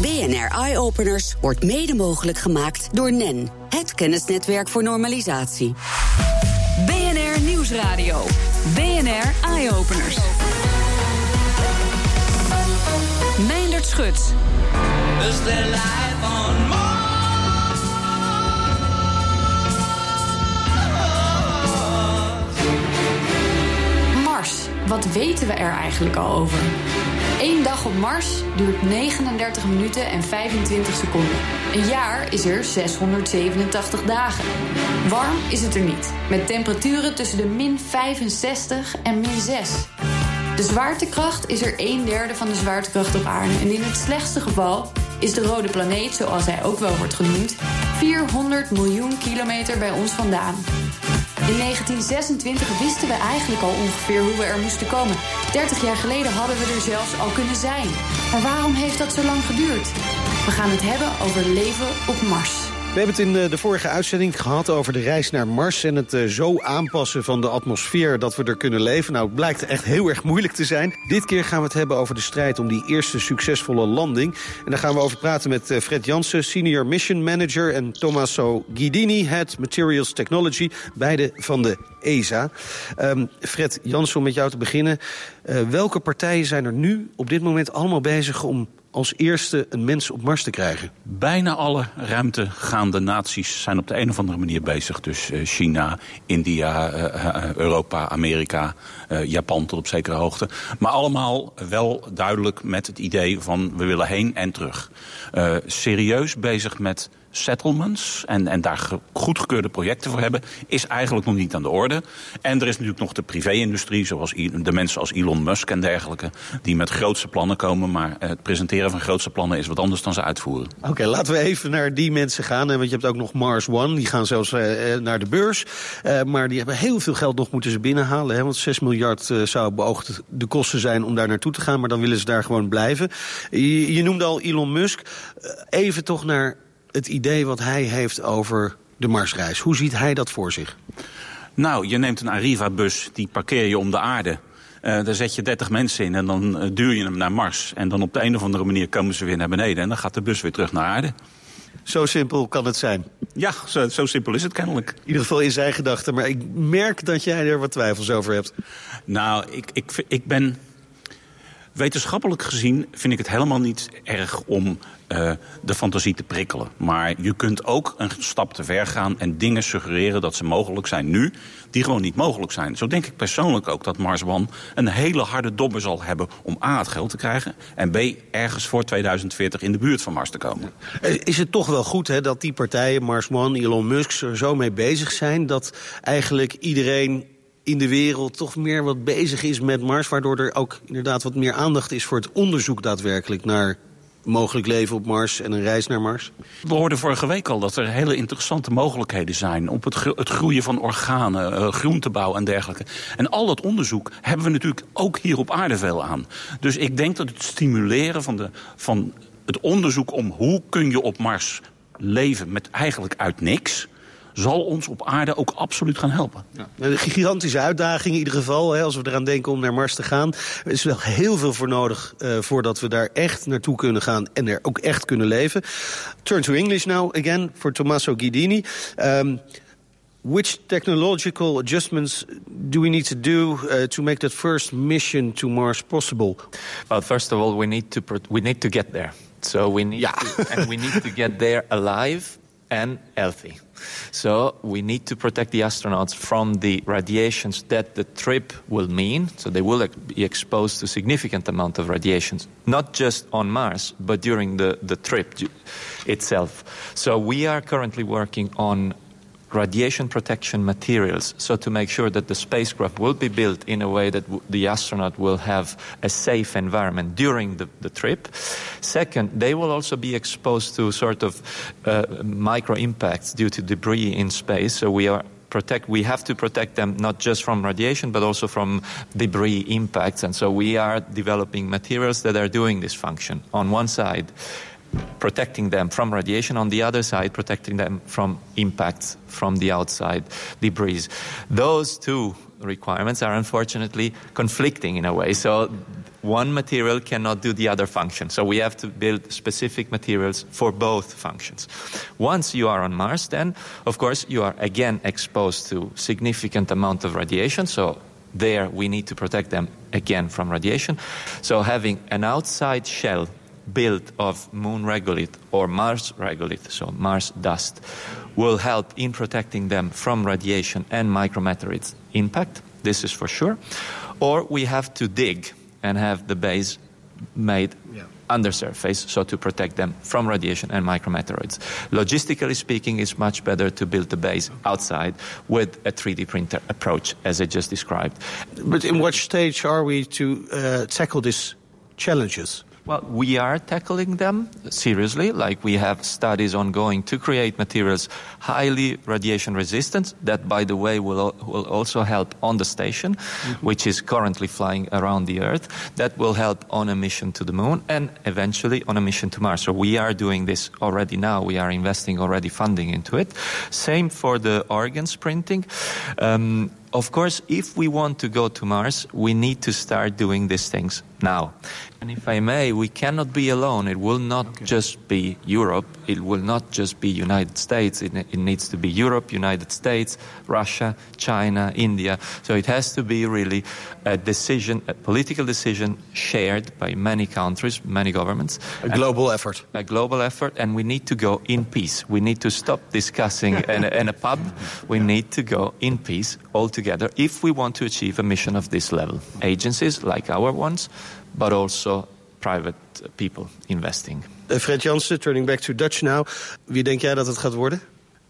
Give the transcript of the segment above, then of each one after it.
BNR Eye Openers wordt mede mogelijk gemaakt door NEN, het kennisnetwerk voor normalisatie. BNR Nieuwsradio. BNR Eye Openers. Meindert Schut. Is there life on Mars. Wat weten we er eigenlijk al over? Eén dag op Mars duurt 39 minuten en 25 seconden. Een jaar is er 687 dagen. Warm is het er niet, met temperaturen tussen de min 65 en min 6. De zwaartekracht is er een derde van de zwaartekracht op aarde. En in het slechtste geval is de rode planeet, zoals hij ook wel wordt genoemd, 400 miljoen kilometer bij ons vandaan. In 1926 wisten we eigenlijk al ongeveer hoe we er moesten komen. 30 jaar geleden hadden we er zelfs al kunnen zijn. Maar waarom heeft dat zo lang geduurd? We gaan het hebben over leven op Mars. We hebben het in de, vorige uitzending gehad over de reis naar Mars... en het eh, zo aanpassen van de atmosfeer dat we er kunnen leven. Nou, het blijkt echt heel erg moeilijk te zijn. Dit keer gaan we het hebben over de strijd om die eerste succesvolle landing. En daar gaan we over praten met eh, Fred Jansen, Senior Mission Manager... en Tommaso Guidini, Head Materials Technology, beide van de ESA. Ehm, Fred Jansen, om met jou te beginnen. Eh, welke partijen zijn er nu op dit moment allemaal bezig om als eerste een mens op Mars te krijgen? Bijna alle ruimtegaande naties zijn op de een of andere manier bezig. Dus uh, China, India, uh, Europa, Amerika, Japan tot op zekere hoogte. Maar allemaal wel duidelijk met het idee van we willen heen en terug. serieus bezig met settlements en, en daar goedgekeurde projecten voor hebben, is eigenlijk nog niet aan de orde. En er is natuurlijk nog de privé-industrie, zoals de mensen als Elon Musk en dergelijke, die met grootste plannen komen. Maar het presenteren van grootste plannen is wat anders dan ze uitvoeren. Oké, laten we even naar die mensen gaan. Want je hebt ook nog Mars One, die gaan zelfs uh, naar de beurs. Uh, maar die hebben heel veel geld nog moeten ze binnenhalen. Want 6 miljard zou beoogd de kosten zijn om daar naartoe te gaan. Maar dan willen ze daar gewoon blijven. Je noemde al Elon Musk. even toch naar het idee wat hij heeft over de Marsreis. Hoe ziet hij dat voor zich? Nou, je neemt een Arriva-bus, die parkeer je om de aarde. Uh, daar zet je 30 mensen in en dan uh, duur je hem naar Mars. En dan op de een of andere manier komen ze weer naar beneden. En dan gaat de bus weer terug naar aarde. Zo simpel kan het zijn. Ja, zo, zo simpel is het kennelijk. In ieder geval in zijn gedachten. Maar ik merk dat jij er wat twijfels over hebt. Nou, ik, ik, ik ben... Wetenschappelijk gezien vind ik het helemaal niet erg om uh, de fantasie te prikkelen. Maar je kunt ook een stap te ver gaan en dingen suggereren dat ze mogelijk zijn nu, die gewoon niet mogelijk zijn. Zo denk ik persoonlijk ook dat Mars One een hele harde dobber zal hebben om A, het geld te krijgen, en B, ergens voor 2040 in de buurt van Mars te komen. Is het toch wel goed hè, dat die partijen, Mars One, Elon Musk, er zo mee bezig zijn dat eigenlijk iedereen in de wereld toch meer wat bezig is met Mars... waardoor er ook inderdaad wat meer aandacht is voor het onderzoek daadwerkelijk naar mogelijk leven op Mars en een reis naar Mars? We hoorden vorige week al dat er hele interessante mogelijkheden zijn... op het, het groeien van organen, uh, groentebouw en dergelijke. En al dat onderzoek hebben we natuurlijk ook hier op aarde veel aan. Dus ik denk dat het stimuleren van, de, van het onderzoek om hoe kun je op Mars leven met eigenlijk uit niks zal ons op aarde ook absoluut gaan helpen. Ja. Een gigantische uitdaging in ieder geval, hè, als we eraan denken om naar Mars te gaan. Er is wel heel veel voor nodig uh, voordat we daar echt naartoe kunnen gaan en er ook echt kunnen leven. Turn to English now again for Tommaso Guidini. Um, Which technological adjustments do we need to do uh, to make that first mission to Mars possible? Well, first of all, we need to we need to get there. So we need yeah. to, and we need to get there alive and healthy. So we need to protect the astronauts from the radiations that the trip will mean. So they will be exposed to significant amount of radiations, not just on Mars, but during the, the trip itself. So we are currently working on radiation protection materials, so to make sure that the spacecraft will be built in a way that the astronaut will have a safe environment during the, the trip. Second, they will also be exposed to sort of uh, micro impacts due to debris in space, so we are protect we have to protect them not just from radiation but also from debris impacts. And so we are developing materials that are doing this function on one side protecting them from radiation, on the other side, protecting them from impacts from the outside debris. Those two requirements are unfortunately conflicting in a way. So one material cannot do the other function. So we have to build specific materials for both functions. Once you are on Mars, then of course you are again exposed to significant amount of radiation. So there we need to protect them again from radiation. So having an outside shell built of moon regolith or Mars regolith, so Mars dust, will help in protecting them from radiation and micrometeorites impact. This is for sure. Or we have to dig and have the base made yeah. under surface, so to protect them from radiation and micrometeoroids. Logistically speaking, it's much better to build the base outside with a 3D printer approach, as I just described. But in what stage are we to uh, tackle these challenges? Well, we are tackling them seriously. Like we have studies ongoing to create materials highly radiation resistant. That, by the way, will, will also help on the station, mm-hmm. which is currently flying around the Earth. That will help on a mission to the moon and eventually on a mission to Mars. So we are doing this already now. We are investing already funding into it. Same for the organs printing. Um, of course, if we want to go to Mars, we need to start doing these things now. And if I may, we cannot be alone. It will not okay. just be Europe. It will not just be United States. It, it, needs to be Europe, United States, Russia, China, India. So it has to be really a decision, a political decision shared by many countries, many governments. A global effort. A global effort, and we need to go in peace. We need to stop discussing in, a, in a pub. We yeah. need to go in peace all together if we want to achieve a mission of this level. Agencies like our ones but also private people investing. Uh, Fred Jansen, turning back to Dutch now. Wie denk jij dat het gaat worden?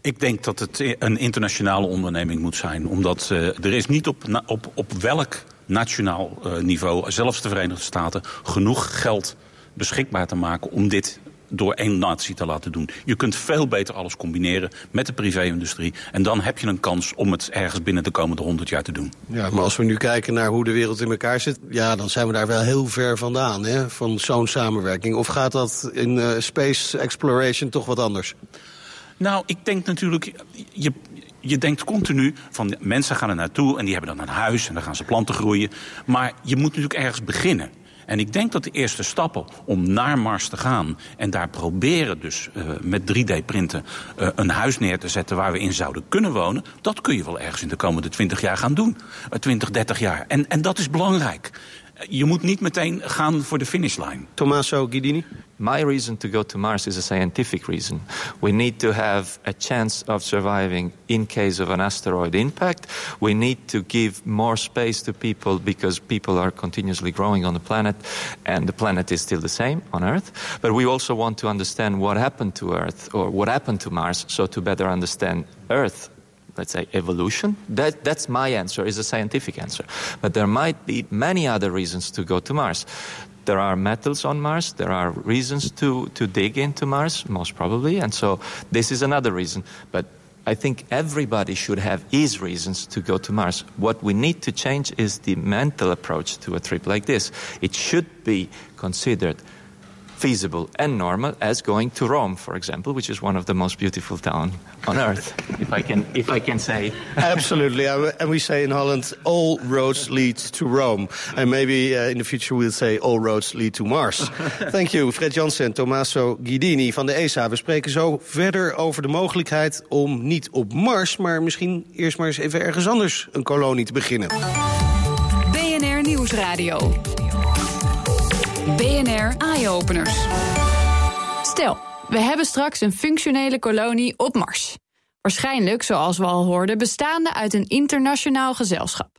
Ik denk dat het een internationale onderneming moet zijn. Omdat uh, er is niet op, op, op welk nationaal uh, niveau, zelfs de Verenigde Staten, genoeg geld beschikbaar te maken om dit door één natie te laten doen. Je kunt veel beter alles combineren met de privé-industrie. En dan heb je een kans om het ergens binnen de komende honderd jaar te doen. Ja, maar als we nu kijken naar hoe de wereld in elkaar zit... ja, dan zijn we daar wel heel ver vandaan, hè, van zo'n samenwerking. Of gaat dat in uh, space exploration toch wat anders? Nou, ik denk natuurlijk... Je, je denkt continu van mensen gaan er naartoe en die hebben dan een huis en dan gaan ze planten groeien. Maar je moet natuurlijk ergens beginnen. En ik denk dat de eerste stappen om naar Mars te gaan... en daar proberen dus uh, met 3D-printen uh, een huis neer te zetten... waar we in zouden kunnen wonen... dat kun je wel ergens in de komende 20 jaar gaan doen. Uh, 20, 30 jaar. En, en dat is belangrijk. Je moet niet meteen gaan voor de finishlijn. Tommaso Guidini? My reason to go to Mars is a scientific reason. We need to have a chance of surviving in case of an asteroid impact. We need to give more space to people because people are continuously growing on the planet and the planet is still the same on Earth. But we also want to understand what happened to Earth or what happened to Mars so to better understand Earth let's say, evolution. That, that's my answer, is a scientific answer. But there might be many other reasons to go to Mars. There are metals on Mars. There are reasons to, to dig into Mars, most probably. And so this is another reason. But I think everybody should have his reasons to go to Mars. What we need to change is the mental approach to a trip like this. It should be considered feasible and normal as going to Rome, for example, which is one of the most beautiful towns on earth, if I can, if I can say. Absolutely, and we say in Holland, all roads lead to Rome, and maybe uh, in the future we'll say all roads lead to Mars. Thank you, Fred Jansen en Tommaso Guidini van de ESA. We spreken zo verder over de mogelijkheid om niet op Mars, maar misschien eerst maar eens even ergens anders een kolonie te beginnen. BNR Nieuwsradio. BNR Eye-Openers. Stel, we hebben straks een functionele kolonie op Mars. Waarschijnlijk, zoals we al hoorden, bestaande uit een internationaal gezelschap.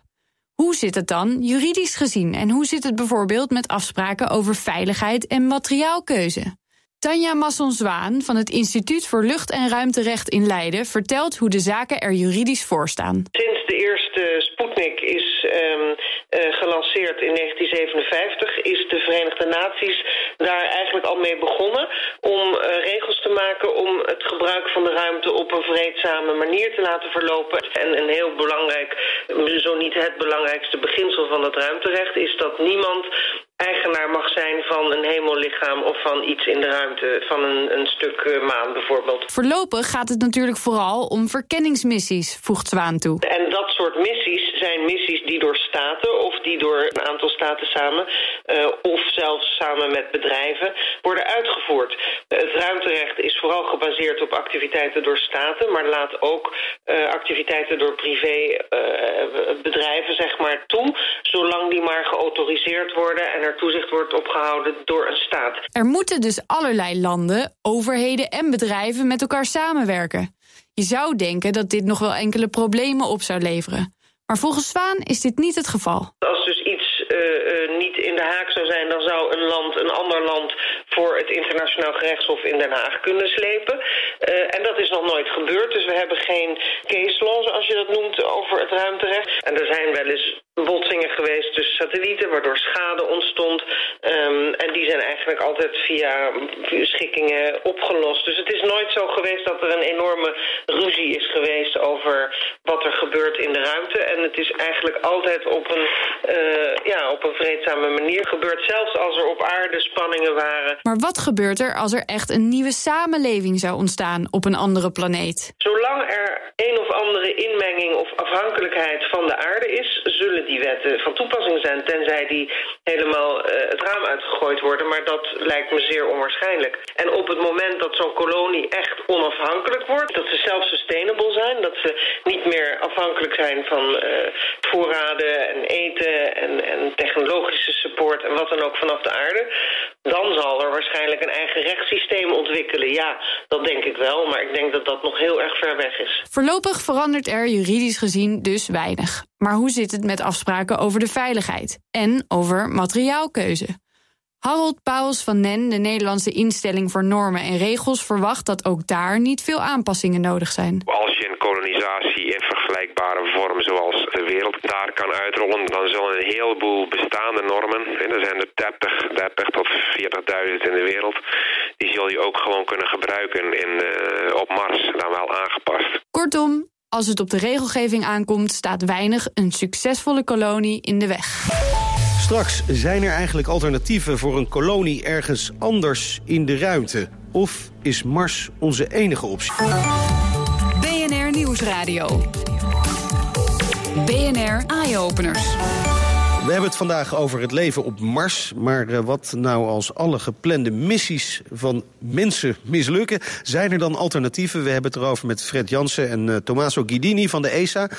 Hoe zit het dan juridisch gezien en hoe zit het bijvoorbeeld met afspraken over veiligheid en materiaalkeuze? Tanja Masson-Zwaan van het Instituut voor Lucht- en Ruimterecht in Leiden vertelt hoe de zaken er juridisch voor staan. Sinds de eerste Sputnik is um, uh, gelanceerd in 1957, is de Verenigde Naties daar eigenlijk al mee begonnen om uh, regels te maken om het gebruik van de ruimte op een vreedzame manier te laten verlopen. En een heel belangrijk, zo niet het belangrijkste beginsel van het ruimterecht is dat niemand eigenaar mag zijn van een hemellichaam of van iets in de ruimte, van een, een stuk uh, maan bijvoorbeeld. Voorlopig gaat het natuurlijk vooral om verkenningsmissies, voegt Zwaan toe. En dat soort missies zijn missies die door staten of die door een aantal staten samen of zelfs samen met bedrijven worden uitgevoerd. het ruimterecht is vooral gebaseerd op activiteiten door staten, maar laat ook activiteiten door privébedrijven zeg maar toe, zolang die maar geautoriseerd worden en er toezicht wordt opgehouden door een staat. Er moeten dus allerlei landen, overheden en bedrijven met elkaar samenwerken. Je zou denken dat dit nog wel enkele problemen op zou leveren. Maar volgens Zwaan is dit niet het geval. Als dus iets uh, uh, niet in de haak zou zijn, dan zou een land een ander land voor het internationaal gerechtshof in Den Haag kunnen slepen. Uh, en dat is nog nooit gebeurd, dus we hebben geen case law, zoals je dat noemt, over het ruimterecht. En er zijn wel eens botsingen geweest tussen satellieten, waardoor schade ontstond. Um, en die zijn eigenlijk altijd via schikkingen opgelost. Dus het is nooit zo geweest dat er een enorme ruzie is geweest over wat er gebeurt in de ruimte. En het is eigenlijk altijd op een, uh, ja, op een vreedzame manier gebeurd. Zelfs als er op aarde spanningen waren. Maar wat gebeurt er als er echt een nieuwe samenleving zou ontstaan op een andere planeet? Zolang er een of andere inmenging of afhankelijkheid van de aarde is, zullen die wetten van toepassing zijn, tenzij die helemaal uh, het raam uitgegooid worden. Maar dat lijkt me zeer onwaarschijnlijk. En op het moment dat zo'n kolonie echt onafhankelijk wordt, dat ze self-sustainable zijn, dat ze niet meer afhankelijk zijn van uh, voorraden en eten en, en technologische support en wat dan ook vanaf de aarde, dan zal er waarschijnlijk een eigen rechtssysteem ontwikkelen. Ja, dat denk ik wel, maar ik denk dat dat nog heel erg ver weg is. Voorlopig verandert er juridisch gezien dus weinig. Maar hoe zit het met afspraken over de veiligheid en over materiaalkeuze? Harold Pauwels van NEN, de Nederlandse instelling voor normen en regels, verwacht dat ook daar niet veel aanpassingen nodig zijn. Als kolonisatie in vergelijkbare vorm zoals de wereld daar kan uitrollen, dan zullen een heleboel bestaande normen, en er zijn er 30, 30 tot 40.000 in de wereld, die zul je ook gewoon kunnen gebruiken in, uh, op Mars, dan wel aangepast. Kortom, als het op de regelgeving aankomt, staat weinig een succesvolle kolonie in de weg. Straks zijn er eigenlijk alternatieven voor een kolonie ergens anders in de ruimte. Of is Mars onze enige optie? Nieuwsradio. BNR Eye-Openers. We hebben het vandaag over het leven op Mars. Maar uh, wat nou als alle geplande missies van mensen mislukken? Zijn er dan alternatieven? We hebben het erover met Fred Jansen en uh, Tommaso Guidini van de ESA.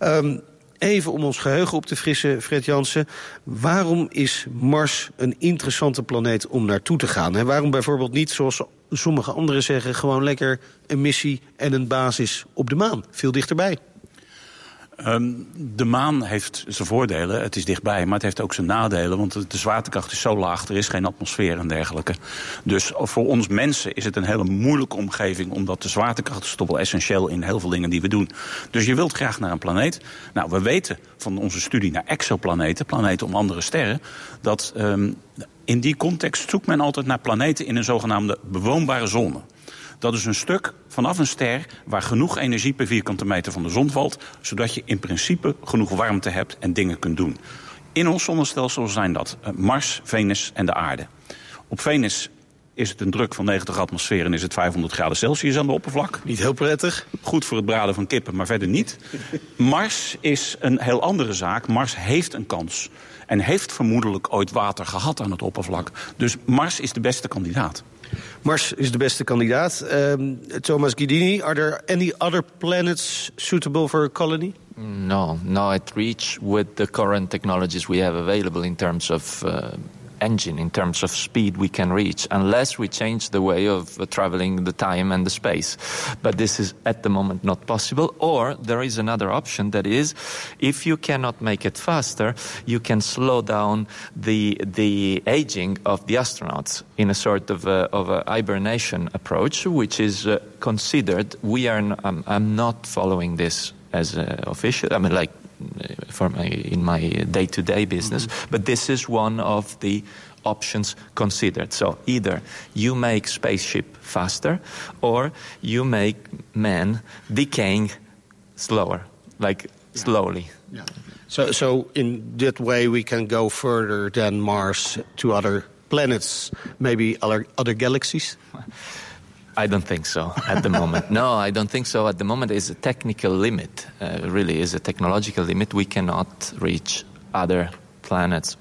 Um, even om ons geheugen op te frissen, Fred Jansen. Waarom is Mars een interessante planeet om naartoe te gaan? En waarom bijvoorbeeld niet, zoals sommige anderen zeggen... gewoon lekker een missie en een basis op de maan? Veel dichterbij. Um, de maan heeft zijn voordelen, het is dichtbij, maar het heeft ook zijn nadelen. Want de zwaartekracht is zo laag, er is geen atmosfeer en dergelijke. Dus voor ons mensen is het een hele moeilijke omgeving... omdat de zwaartekracht is toch wel essentieel in heel veel dingen die we doen. Dus je wilt graag naar een planeet. Nou, we weten van onze studie naar exoplaneten, planeten om andere sterren... dat um, in die context zoekt men altijd naar planeten in een zogenaamde bewoonbare zone. Dat is een stuk vanaf een ster waar genoeg energie per vierkante meter van de zon valt... zodat je in principe genoeg warmte hebt en dingen kunt doen. In ons zonnestelsel zijn dat Mars, Venus en de aarde. Op Venus is het een druk van 90 atmosfeer en is het 500 graden Celsius aan de oppervlak. Niet heel prettig. Goed voor het braden van kippen, maar verder niet. Mars is een heel andere zaak. Mars heeft een kans. En heeft vermoedelijk ooit water gehad aan het oppervlak. Dus Mars is de beste kandidaat. Mars is de beste kandidaat. Um, Thomas Guidini, are there any other planets suitable for a colony? No, no, at reach with the current technologies we have available in terms of uh, engine in terms of speed we can reach unless we change the way of uh, traveling the time and the space. But this is at the moment not possible. Or there is another option that is if you cannot make it faster you can slow down the the aging of the astronauts in a sort of a, of a hibernation approach which is uh, considered we are um, I'm not following this as uh, official I mean like for my, in my day-to-day business. Mm-hmm. But this is one of the options considered. So either you make spaceship faster, or you make man decaying slower, like yeah. slowly. Yeah. So, so in that way, we can go further than Mars to other planets, maybe other other galaxies. I don't think so at the moment. no, I don't think so at the moment. It's a technical limit. Uh, really, is a technological limit. We cannot reach other planets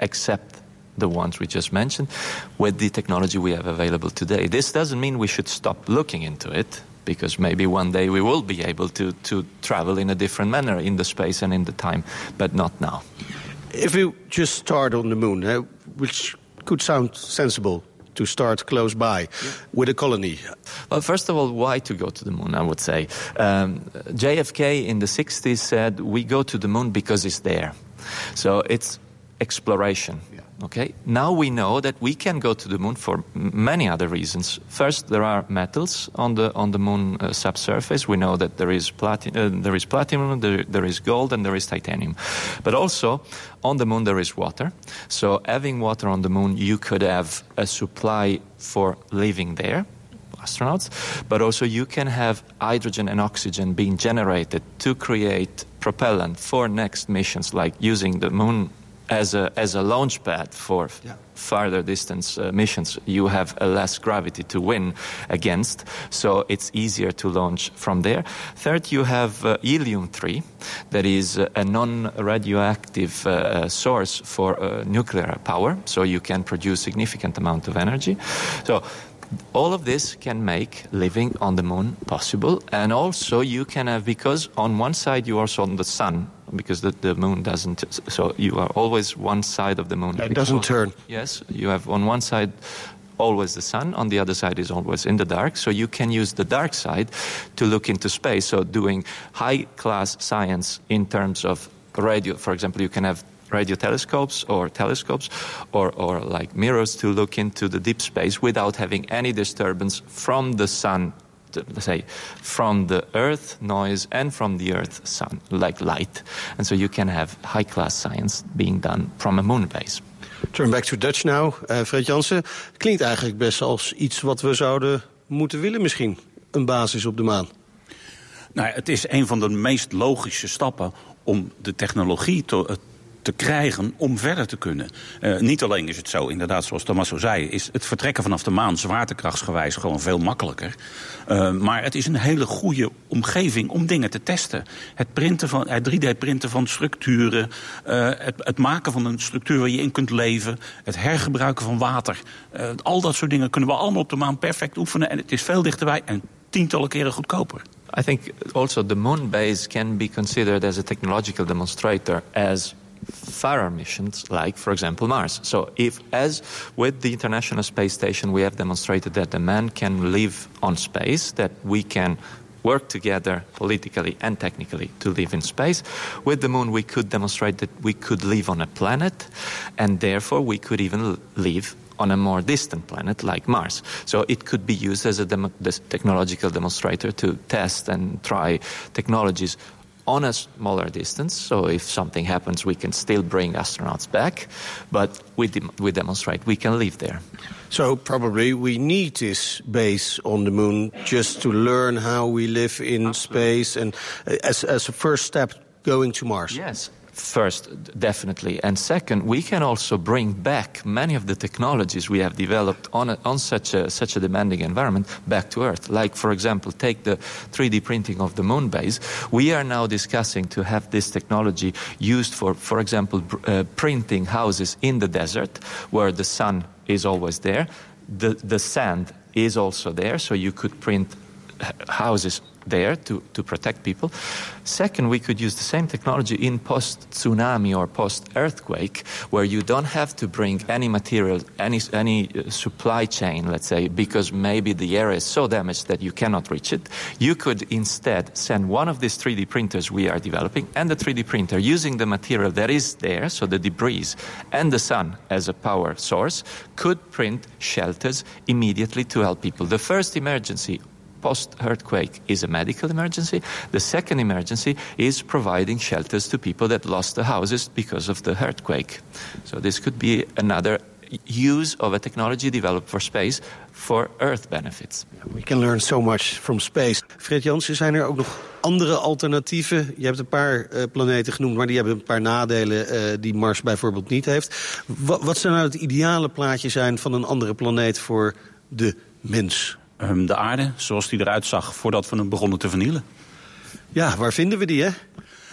except the ones we just mentioned with the technology we have available today. This doesn't mean we should stop looking into it because maybe one day we will be able to, to travel in a different manner in the space and in the time, but not now. If we just start on the moon, uh, which could sound sensible, to start close by with a colony? Well, first of all, why to go to the moon, I would say. Um, JFK in the 60s said, we go to the moon because it's there. So it's exploration. Yeah. Okay. Now we know that we can go to the moon for many other reasons. First, there are metals on the on the moon uh, subsurface. We know that there is platinum, uh, there is platinum, there, there is gold, and there is titanium. But also, on the moon there is water. So, having water on the moon, you could have a supply for living there astronauts, but also you can have hydrogen and oxygen being generated to create propellant for next missions, like using the moon as a as a launch pad for yeah. farther distance uh, missions, you have a less gravity to win against, so it's easier to launch from there. Third, you have uh, helium three, that is uh, a non-radioactive uh, source for uh, nuclear power, so you can produce significant amount of energy. So all of this can make living on the moon possible and also you can have because on one side you are also on the sun because the, the moon doesn't. So you are always one side of the moon. It doesn't turn. Yes, you have on one side always the sun, on the other side is always in the dark. So you can use the dark side to look into space. So doing high class science in terms of radio, for example, you can have radio telescopes or telescopes or, or like mirrors to look into the deep space without having any disturbance from the sun say, from the earth noise and from the earth sun, like light. And so you can have high class science being done from a moon base. Turn back to Dutch now. Uh, Fred Jansen, klinkt eigenlijk best als iets wat we zouden moeten willen misschien. Een basis op de maan. Nou, het is een van de meest logische stappen om de technologie te, te krijgen om verder te kunnen. Uh, niet alleen is het zo, inderdaad, zoals Thomas zo zei... is het vertrekken vanaf de maan zwaartekrachtsgewijs gewoon veel makkelijker. Uh, maar het is een hele goede omgeving om dingen te testen. Het, printen van, het 3D-printen van structuren... Uh, het, het, maken van een structuur waar je in kunt leven... het hergebruiken van water. al dat soort dingen kunnen we allemaal op de maan perfect oefenen... en het is veel dichterbij en tientallen keren goedkoper. I think also the moon base can be considered as a technological demonstrator as farer missions like, for example, Mars. So if, as with the International Space Station, we have demonstrated that a man can live on space, that we can work together politically and technically to live in space. With the moon, we could demonstrate that we could live on a planet, and therefore we could even live on a more distant planet like Mars. So it could be used as a demo- technological demonstrator to test and try technologies on a smaller distance. So if something happens, we can still bring astronauts back, but we, de- we demonstrate we can live there. So probably we need this base on the moon just to learn how we live in Absolutely. space and uh, as, as a first step going to Mars. Yes, first, definitely. And second, we can also bring back many of the technologies we have developed on, a, on such, a, such a demanding environment back to Earth. Like, for example, take the 3D printing of the moon base. We are now discussing to have this technology used for, for example, uh, printing houses in the desert where the sun is always there. The, the sand is also there, so you could print houses there to, to protect people. Second, we could use the same technology in post tsunami or post earthquake, where you don't have to bring any material, any, any uh, supply chain, let's say, because maybe the area is so damaged that you cannot reach it. You could instead send one of these 3D printers we are developing and the 3D printer using the material that is there, so the debris, and the sun as a power source, could print shelters immediately to help people. The first emergency post-earthquake is a medical emergency. The second emergency is providing shelters to people that lost their houses because of the earthquake. So this could be another use of a technology developed for space for Earth benefits. We can learn so much from space. Fred Jansen, zijn er ook nog andere alternatieven? Je hebt een paar uh, planeten genoemd, maar die hebben een paar nadelen uh, die Mars bijvoorbeeld niet heeft. Wat zou nou het ideale plaatje zijn van een andere planeet voor de mens? Ehm, de aarde zoals die eruit zag voordat we hem begonnen te vernielen. Ja, waar vinden we die, hè?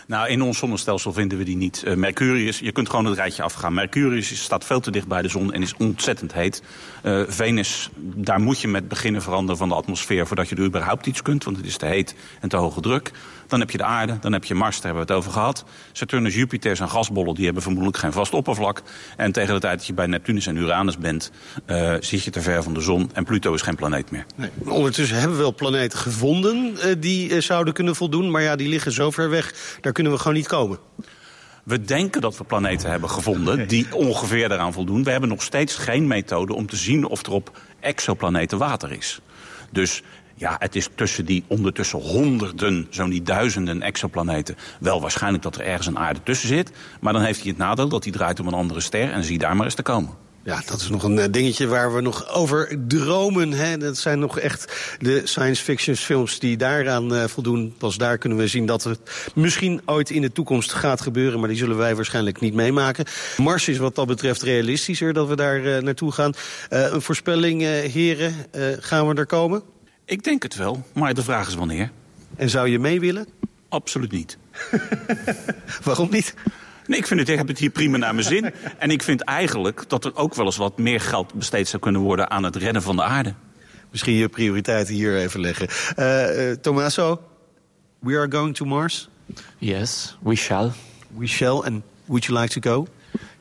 Nou, in ons zonnestelsel vinden we die niet. Uh, Mercurius, je kunt gewoon het rijtje afgaan. Mercurius staat veel te dicht bij de zon en is ontzettend heet. Uh, Venus, daar moet je met beginnen veranderen van de atmosfeer... voordat je er überhaupt iets kunt, want het is te heet en te hoge druk. Dan heb je de aarde, dan heb je Mars, daar hebben we het over gehad. Saturnus, Jupiter zijn gasbollen, die hebben vermoedelijk geen vast oppervlak. En tegen de tijd dat je bij Neptunus en Uranus bent... Uh, zit je te ver van de zon en Pluto is geen planeet meer. Nee. Ondertussen hebben we wel planeten gevonden die zouden kunnen voldoen... maar ja, die liggen zo ver weg, daar kunnen we gewoon niet komen. We denken dat we planeten hebben gevonden die ongeveer daaraan voldoen. We hebben nog steeds geen methode om te zien of er op exoplaneten water is. Dus ja, het is tussen die ondertussen honderden, zo niet duizenden exoplaneten... wel waarschijnlijk dat er ergens een aarde tussen zit. Maar dan heeft hij het nadeel dat hij draait om een andere ster... en zie daar maar eens te komen. Ja, dat is nog een dingetje waar we nog over dromen. Hè. Dat zijn nog echt de science fiction films die daaraan uh, voldoen. Pas daar kunnen we zien dat het misschien ooit in de toekomst gaat gebeuren... maar die zullen wij waarschijnlijk niet meemaken. Mars is wat dat betreft realistischer dat we daar uh, naartoe gaan. Een voorspelling, heren, gaan we er komen? Ik denk het wel, maar de vraag is wanneer. En zou je mee willen? Absoluut niet. Waarom niet? Nee, ik vind het, ik heb het hier prima naar mijn zin. En ik vind eigenlijk dat er ook wel eens wat meer geld besteed zou kunnen worden aan het redden van de aarde. Misschien je prioriteiten hier even leggen. Uh, uh, Tommaso, we are going to Mars? Yes, we shall. We shall, and would you like to go?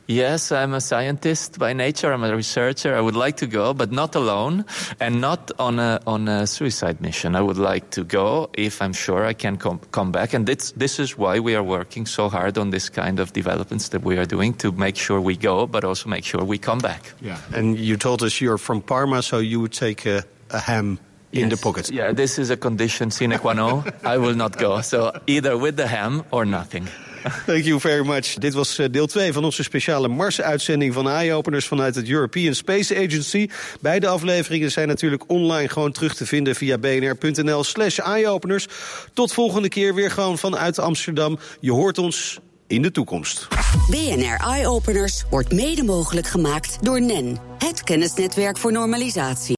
Yes, I'm a scientist by nature. I'm a researcher. I would like to go, but not alone and not on a, on a suicide mission. I would like to go if I'm sure I can com come back. And this, this is why we are working so hard on this kind of developments that we are doing to make sure we go, but also make sure we come back. Yeah. And you told us you're from Parma, so you would take a, a ham in yes. the pocket. Yeah, this is a condition sine qua non. I will not go. So either with the ham or nothing. Thank you very much. Dit was deel 2 van onze speciale Mars-uitzending van Eye-Openers vanuit het European Space Agency. Beide afleveringen zijn natuurlijk online gewoon terug te vinden via bnr.nl slash eyeopeners. Tot volgende keer weer gewoon vanuit Amsterdam. Je hoort ons in de toekomst. BNR Eye Openers wordt mede mogelijk gemaakt door NEN, het kennisnetwerk voor normalisatie.